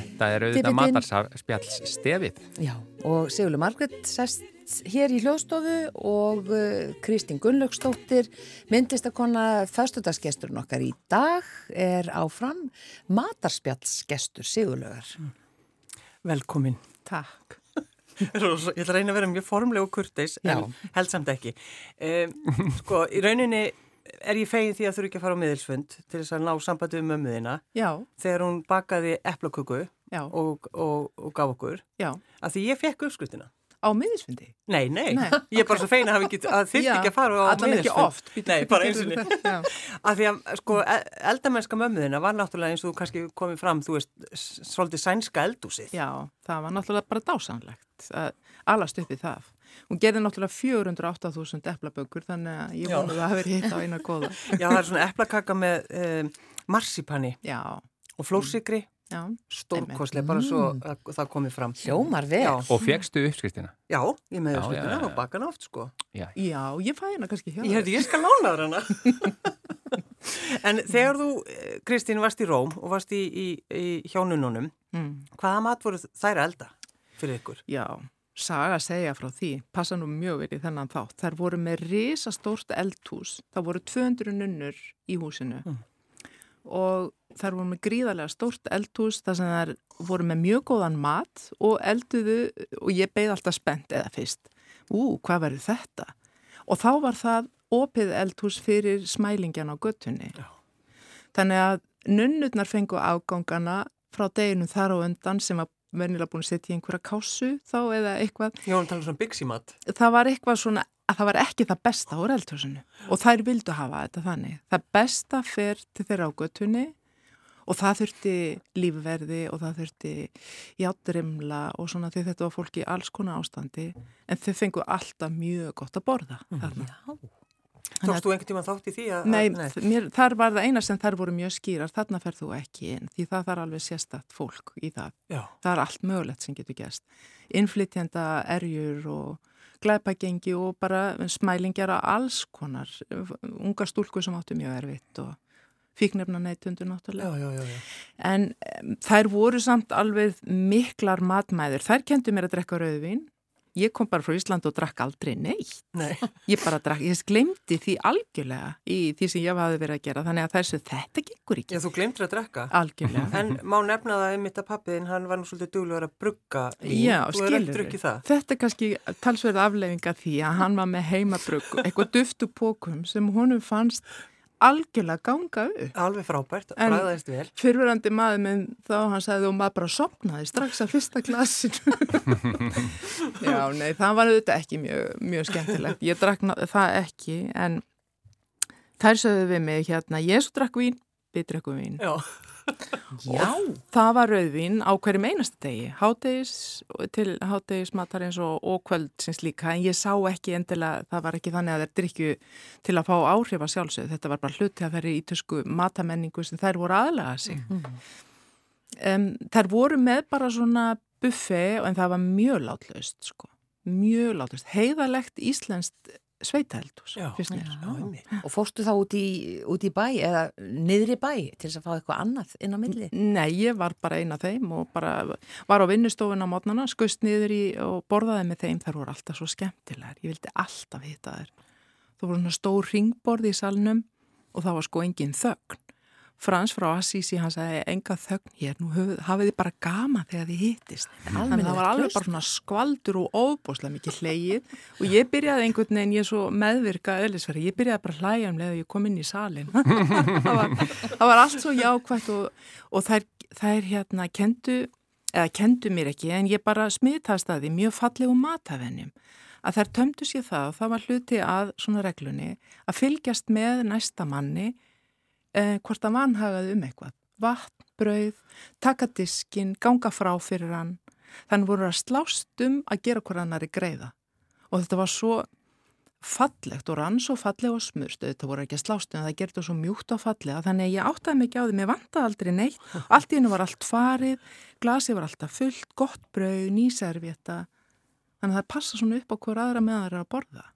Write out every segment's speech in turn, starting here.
Þetta er auðvitað matarspjalls stefið. Já, og Sigurlu Margret sest hér í hljóðstofu og uh, Kristín Gunnlaugstóttir, myndistakonna föstudagsgesturinn okkar í dag er áfram matarspjallsgestur Sigurlugar. Velkomin. Takk. Ég ætla að reyna að vera mjög formleg og kurteis, en held samt ekki. Um, sko, í rauninni er ég fegin því að þú eru ekki að fara á miðilsfund til þess að ná sambandi um mömmuðina Já. þegar hún bakaði eplaköku og, og, og gaf okkur Já. að því ég fekk uppskrutina. Á miðilsfundi? Nei, nei, nei, ég er bara svo feina að það þurfti ekki að fara á miðilsfund. Allan ekki oft. Býtu, nei, bara eins og niður. Að því að sko eldamennska mömmuðina var náttúrulega eins og kannski komið fram, þú veist, svolítið sænska eldúsið. Já, það var náttúrulega bara dásanlegt að alast upp í það. Hún gerði náttúrulega 408.000 eplaböggur þannig að ég vonu það að vera hitt á eina goða. Já, það er svona eplakaka með um, marsipanni Já. og flórsikri, stórkoslega, bara svo að það komið fram. Hljómar vel. Já. Og fegstu uppskriftina? Já, ég með uppskriftina og baka hana oft sko. Já, já ég fæ hana kannski hjá. Ég hefði, ég skal lána hana. en þegar þú, Kristín, varst í Róm og varst í, í, í hjónununum, mm. hvaða mat voru þær elda fyrir ykkur? Já, saga að segja frá því, passa nú mjög í þennan þátt. Þær voru með risastórt eldhús, það voru 200 nunnur í húsinu mm. og þær voru með gríðarlega stórt eldhús þar sem þær voru með mjög góðan mat og elduðu og ég beigð alltaf spennt eða fyrst. Ú, hvað verður þetta? Og þá var það opið eldhús fyrir smælingjan á göttunni. Já. Þannig að nunnurnar fengu afgangana frá deginum þar á undan sem var vernilega búin að setja í einhverja kásu þá eða eitthvað. Já, hann tala um svona byggsimat. Það var eitthvað svona að það var ekki það besta á eldhúsinu og þær vildu hafa þetta þannig. Það besta fer til þeirra á göttunni og það þurfti lífverði og það þurfti játrimla og svona því þetta var fólki í alls konar ástandi en þau fengu alltaf mjög gott að borða mm. þarna. Já. Tókst þú einhvern tíma þátt í því að... Nei, nei. Mér, þar var það eina sem þar voru mjög skýrar, þarna ferð þú ekki inn, því það þarf alveg sérstatt fólk í það. Já. Það er allt mögulegt sem getur gæst. Innflytjenda, erjur og glæpagengi og bara smælingjar að alls konar, unga stúlku sem áttu mjög erfitt og fíknefna neytundu náttúrulega. Já, já, já. En um, þær voru samt alveg miklar matmæður. Þær kentu mér að drekka rauðvin Ég kom bara frá Ísland og drakk aldrei neitt. Nei. Ég bara drakk, ég glemdi því algjörlega í því sem ég hafi verið að gera. Þannig að þessu, þetta gengur ekki. Já, þú glemtir að drakka? Algjörlega. En má nefna það einmitt að pappiðin, hann var nú svolítið duglegur að brugga í. Já, skilur. Þetta er kannski talsverð afleifinga því að hann var með heimabrugg, eitthvað duftu pókum sem honum fannst algjörlega ganga upp. Alveg frábært, bræðaðist vel. Fyrfirandi maður minn þá hann sagði og maður bara sopnaði strax að fyrsta klassinu. Já, nei, það var auðvitað ekki mjög, mjög skemmtilegt. Ég drakk það ekki en þær sögðu við mig hérna, ég svo drakk vín, við drakkum vín. Já. Já. Það var rauðvín á hverjum einasta degi, háttegis til háttegismatarins og, og kvöldsins líka en ég sá ekki endilega, það var ekki þannig að þeir drikju til að fá áhrif að sjálfsögðu, þetta var bara hluti að þeirri ítösku matamenningu sem þær voru aðlega sig. Mm. Um, þær voru með bara svona buffi en það var mjög látlaust sko, mjög látlaust, heiðalegt íslenskt sveitaheldus og fórstu þá út í, út í bæ eða niðri bæ til þess að fá eitthvað annað inn á milli? Nei, ég var bara eina af þeim og bara var á vinnustofun á mótnana, skust niður í og borðaði með þeim, þar voru alltaf svo skemmtilegar. Ég vildi alltaf hitta þær. Þú voru svona stór ringborð í salnum og það var sko engin þögn Frans frá Assisi, hann sagði enga þögn hér, nú hafið þið bara gama þegar þið hittist. Þannig að það var alveg bara svona skvaldur og óbúslega mikið hleið og ég byrjaði einhvern veginn, ég er svo meðvirka öðlisverði, ég byrjaði bara að hlæja um leið og ég kom inn í salin. það, var, það var allt svo jákvægt og, og þær, þær hérna kendu, eða kendu mér ekki, en ég bara smiðtast að því mjög fallegu matafennjum. að þær tömdu sér það og það var hluti að svona reglunni að fylgjast með næsta manni eh, hvort að vanhagaði um eitthvað. Vatn, brauð, taka diskin, ganga frá fyrir hann. Þannig voru að slást um að gera hver annari greiða. Og þetta var svo fallegt og rann svo falleg og smurst þetta voru ekki að slást en það gerði svo mjúkt og fallega. Þannig að ég áttaði mikið á því mér vantaði aldrei neitt. Allt í hennu var allt farið glasi var alltaf fullt, gott brauð, nýservjeta þannig að það passa svona upp á hver aðra með aðra að borða.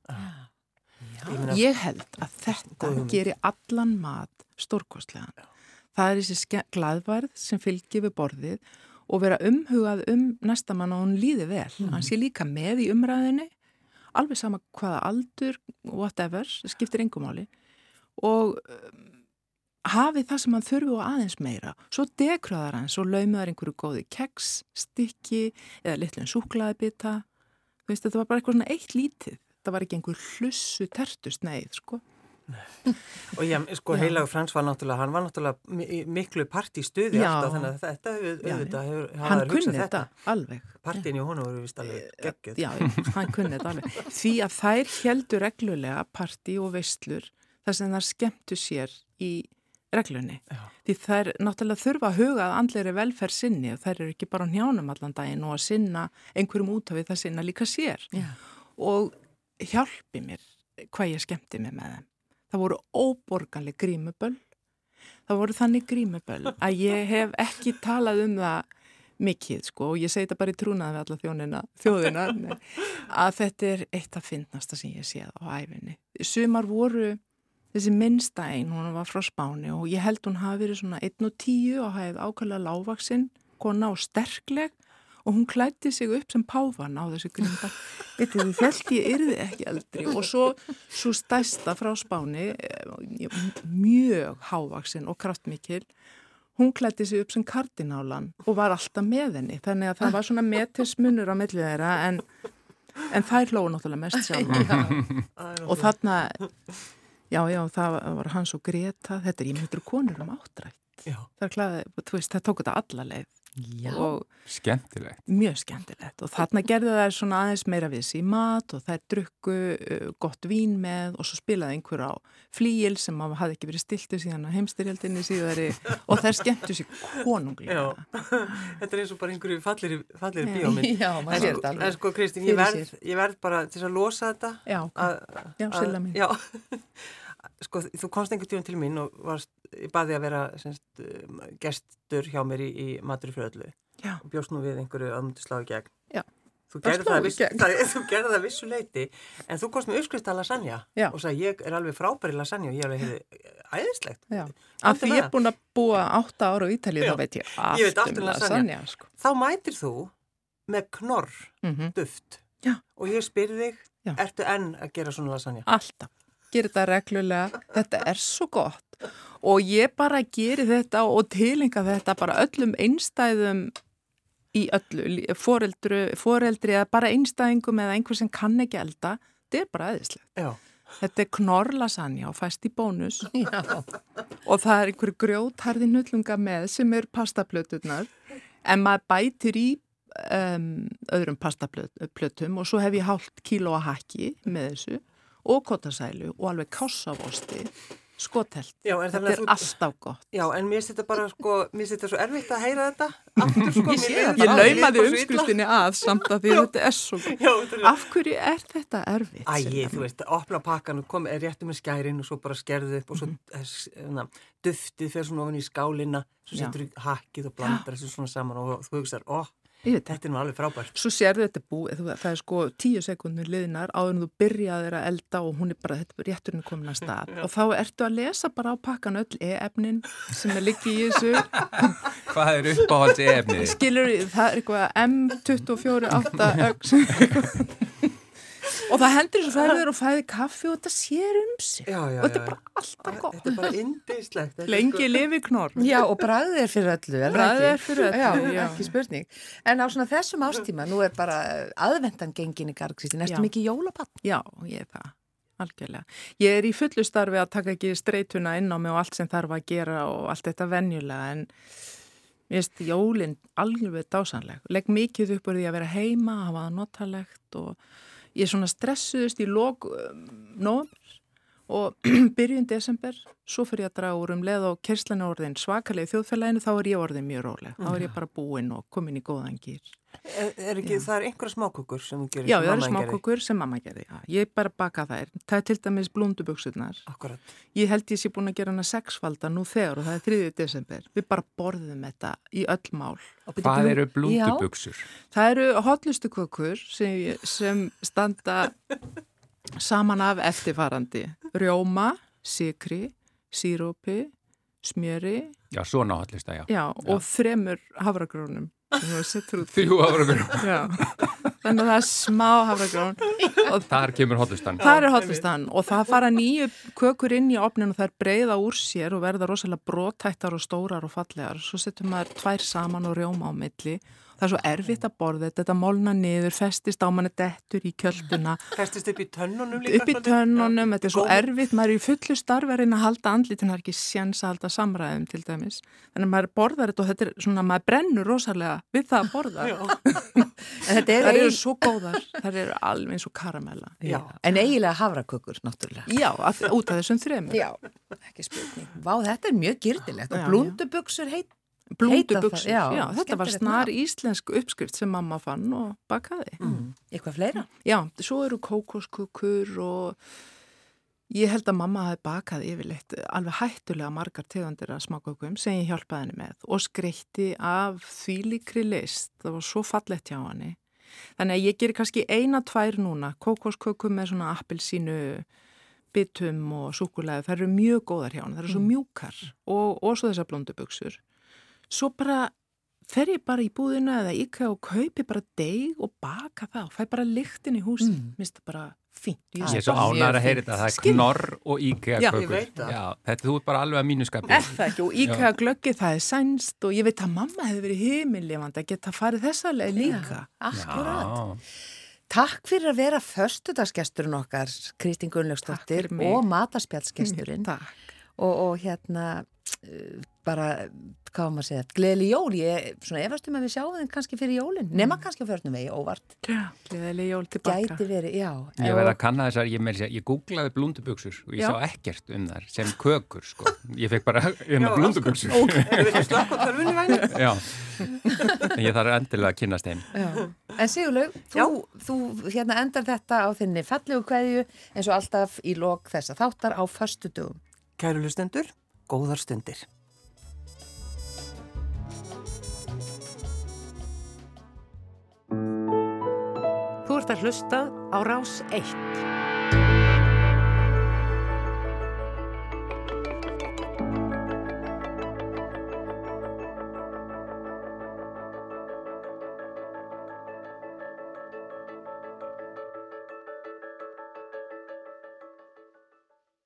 Já. ég held að þetta gerir allan mat stórkostlega það er þessi gladvarð sem fylgir við borðið og vera umhugað um næstamann og hún líði vel mm. hann sé líka með í umræðinni alveg sama hvaða aldur, whatever, skiptir engumáli og um, hafið það sem hann þurfi og aðeins meira. Svo dekraðar hans og laumaðar einhverju góði keks, stykki eða litlun súklaðibita. Þetta var bara eitthvað svona eitt lítið. Það var ekki einhver hlussu tertust neið, sko og já, sko heilagur Frans var náttúrulega hann var náttúrulega miklu partístuði alltaf þannig að þetta auðvitað hefur hann kunni þetta. alveg. Partíin í honu voru vist alveg eh, geggjöð já, hann kunni þetta alveg. Því að þær heldur reglulega partí og veistlur þar sem þær skemmtu sér í reglunni. Já. því þær náttúrulega þurfa að huga að andleiri velferð sinni og þær eru ekki bara njánum allan daginn og að sinna einhverjum út af því það sinna líka sér. Já. og hjálpi mér hvað ég skemmti mig með þeim það voru óborganlega grímuböll það voru þannig grímuböll að ég hef ekki talað um það mikið sko og ég segi þetta bara í trúnaði við alla þjónina, þjóðina að þetta er eitt af finnasta sem ég séð á æfinni. Sumar voru þessi minnsta einn, hún var frá Spáni og ég held hún hafi verið svona 1 og 10 og hafið ákvæmlega lágvaksinn, kona og sterkleg og hún klætti sig upp sem pávan á þessu grimba Vitið þið, felt ég yrði ekki eldri. Og svo, svo stæsta frá Spáni eh, mjög hávaksinn og kraftmikil hún klætti sig upp sem kardinálan og var alltaf með henni. Þannig að það var svona metismunur á millið þeirra en, en þær hlóðu náttúrulega mest sjálf og þarna já já það var hans og Greta. Þetta er ég myndur konur um áttrætt. Það, klæði, veist, það tók þetta alla leið og skemmtilegt. Mjög skemmtilegt. Og þarna gerði þær svona aðeins meira við sér mat og þær drukku uh, gott vín með og svo spilaði einhver á flíil sem hafði ekki verið stiltu síðan á heimstyrjaldinni síðari. Og þær skemmtu sér konunglega. Þetta er eins og bara einhverju fallir, fallir bíóminn en sko Kristín, ég verð, ég verð bara til að losa þetta Já, já, silla mín. Já. Sko, þú komst einhvern tíum til mín og varst, ég baði að vera semst, um, gestur hjá mér í, í Matri Fröðlu og bjóst nú við einhverju aðmundi sláðu gegn. Já. Þú gerði það, það, gerði það vissu leiti en þú komst með uppskrift að lasagna Já. og sagði ég er alveg frábæri lasagna og ég er alveg æðislegt. Já. Af því ég er búin að búa átta ára á Ítalið þá veit ég allt um lasagna. lasagna sko. Þá mætir þú með knorr mm -hmm. duft og ég spyrði þig, ertu enn að gera svona lasagna? Alltaf gerir þetta reglulega, þetta er svo gott og ég bara gerir þetta og tilinga þetta bara öllum einstæðum í öllu, foreldru, foreldri eða bara einstæðingum eða einhver sem kann ekki elda, þetta er bara aðeinslegt. Þetta er knorlasanja og fæst í bónus. Já. og það er einhverju grjótharði nullunga með sem er pastaplötunar en maður bætir í um, öðrum pastaplötum og svo hef ég hálft kíló að hakki með þessu og kotasælu og alveg kássavosti skotelt. Já, þetta er þú... alltaf gott. Já, en mér þetta bara sko, mér þetta svo erfitt að heyra þetta aftur sko. Ég, ég laumaði umskustinni að samt að því þetta er svo gott. Já, Af hverju er þetta erfitt? Æ, þú veist, opna pakkan og kom, er réttu með skærin og svo bara skerðu upp og svo mm -hmm. duftið fyrir svona ofin í skálina, svo setur þú hakkið og blandar þessu svona saman og þú hugsaður, óh, Þetta er nú alveg frábært. Svo sérðu þetta búið, það er sko tíu sekundin liðnar áður en þú byrjaðir að elda og hún er bara, þetta er rétturinn komin að stað og þá ertu að lesa bara á pakkan öll e-efnin sem er likið í þessu. Hvað er uppáhalds e-efnið? Skilur, það er eitthvað M248 og það hendur svo færður og fæði kaffi og þetta sér um sig. Já, já, og þetta er bara alltaf gott. Þetta er bara indislegt Lengi sko... lifi knorr. Já og bræðið er fyrir öllu Bræðið er fyrir öllu, já, ekki spurning. En á svona þessum ástíma, nú er bara aðvendan gengin í gargsýtti, næstu mikið jólapann Já, ég er það Algjörlega. Ég er í fullu starfi að taka ekki streytuna inn á mig og allt sem þarf að gera og allt þetta venjulega en ég veist, jólinn alveg dásanleg. Legg mikið upp úr því að vera heima, hafa það notalegt og ég svona stressuðist í lók um, nógum og byrjun desember, svo fyrir ég að draga úr um leð og kerslanu orðin svakalegi þjóðfélaginu, þá er ég orðin mjög róleg. Þá er ég bara búinn og komin í góðan gýr. Er, er ekki, það er einhverja smákukur sem þú gerir Já, það eru smákukur sem mamma gerði. Já. Ég bara baka þær. Það er til dæmis blúnduböksurnar. Ég held ég sé búin að gera hana sexfalda nú þegar og það er 3. desember. Við bara borðum þetta í öll mál. Hvað eru blúnduböksur? Það eru hotlustu kukur sem, sem standa saman af eftirfarandi. Rjóma, sikri, sírópi, smjöri. Já, svona hotlista, já. Já, og já. þremur hafragrónum Þrjú hafragrón Þannig að það er smá hafragrón Þar kemur hotlistan Það er hotlistan og það fara nýju kökur inn í opnin og það er breyða úr sér og verða rosalega brótættar og stórar og fallegar. Svo setur maður tvær saman og rjóma á milli það er svo erfitt að borða þetta, þetta molna niður, festist á manni dettur í kjölduna. Festist upp í tönnunum líka? Upp í tönnunum, þetta er svo Góð. erfitt, maður er í fullu starverðin að halda andlitin, það er ekki sjans að halda samræðum til dæmis. Þannig að maður borðar þetta og þetta er svona, maður brennur rosalega við það að borða. þetta er það eru svo góðar, það eru alveg eins og karamella. Já. En eiginlega havrakökur, náttúrulega. Já, að, út af þessum þremur. Já, ekki spurning. Vá, þetta er mjög gýrdilegt og blúnduböksur heit blúndubuksur, já, já þetta var snar íslensk uppskrift sem mamma fann og bakaði. Mm. Eitthvað fleira? Já, svo eru kókoskukur og ég held að mamma hafi bakað yfirleitt alveg hættulega margar tegundir að smákökum sem ég hjálpaði henni með og skreitti af þvílikri list, það var svo fallett hjá henni. Þannig að ég gerir kannski eina tvær núna, kókoskukum með svona appilsínu bitum og súkulæði, það eru mjög góðar hjá henni, það eru svo mm. mjúkar og, og svo þessar blóndubuksur svo bara fer ég bara í búðina eða íkja og kaupi bara deg og baka það og fæ bara lyktin í húsin mm. minnst það bara fínt. Ég er svo ánægðar að heyra þetta, það er Skinn. knorr og íkja kökur. Þetta þú er bara alveg að mínu skapi. Er það ekki? Og íkja glöggi það er sænst og ég veit að mamma hefur verið heimiljöfand að geta farið þessa leið líka. Akkurat. Takk fyrir að vera förstudagsgesturinn okkar Kristín Gunnlaugsdóttir og matarspjálsgesturinn og, og hérna bara, hvað maður að segja, gleðileg jól, ég svona efast um að við sjáum þenn kannski fyrir jólinn, mm. nema kannski á förnum vegi, óvart. Já, gleðileg jól tilbaka. Gæti verið, já. Ég verði að kanna þessar, ég með þess að ég googlaði blúnduböksur og ég já. sá ekkert um þar sem kökur, sko. Ég fekk bara um blúnduböksur. Ok, slokk á törfunni væni. Já, en ég þarf endilega að kynast þeim. Já. En Sigurlaug, þú, þú hérna endar þetta á þinni fallegu kveðju eins og alltaf í lok þessa þáttar á förstu dögum. Kæru lustendur, góðar stundir. Þú ert að hlusta á rás 1.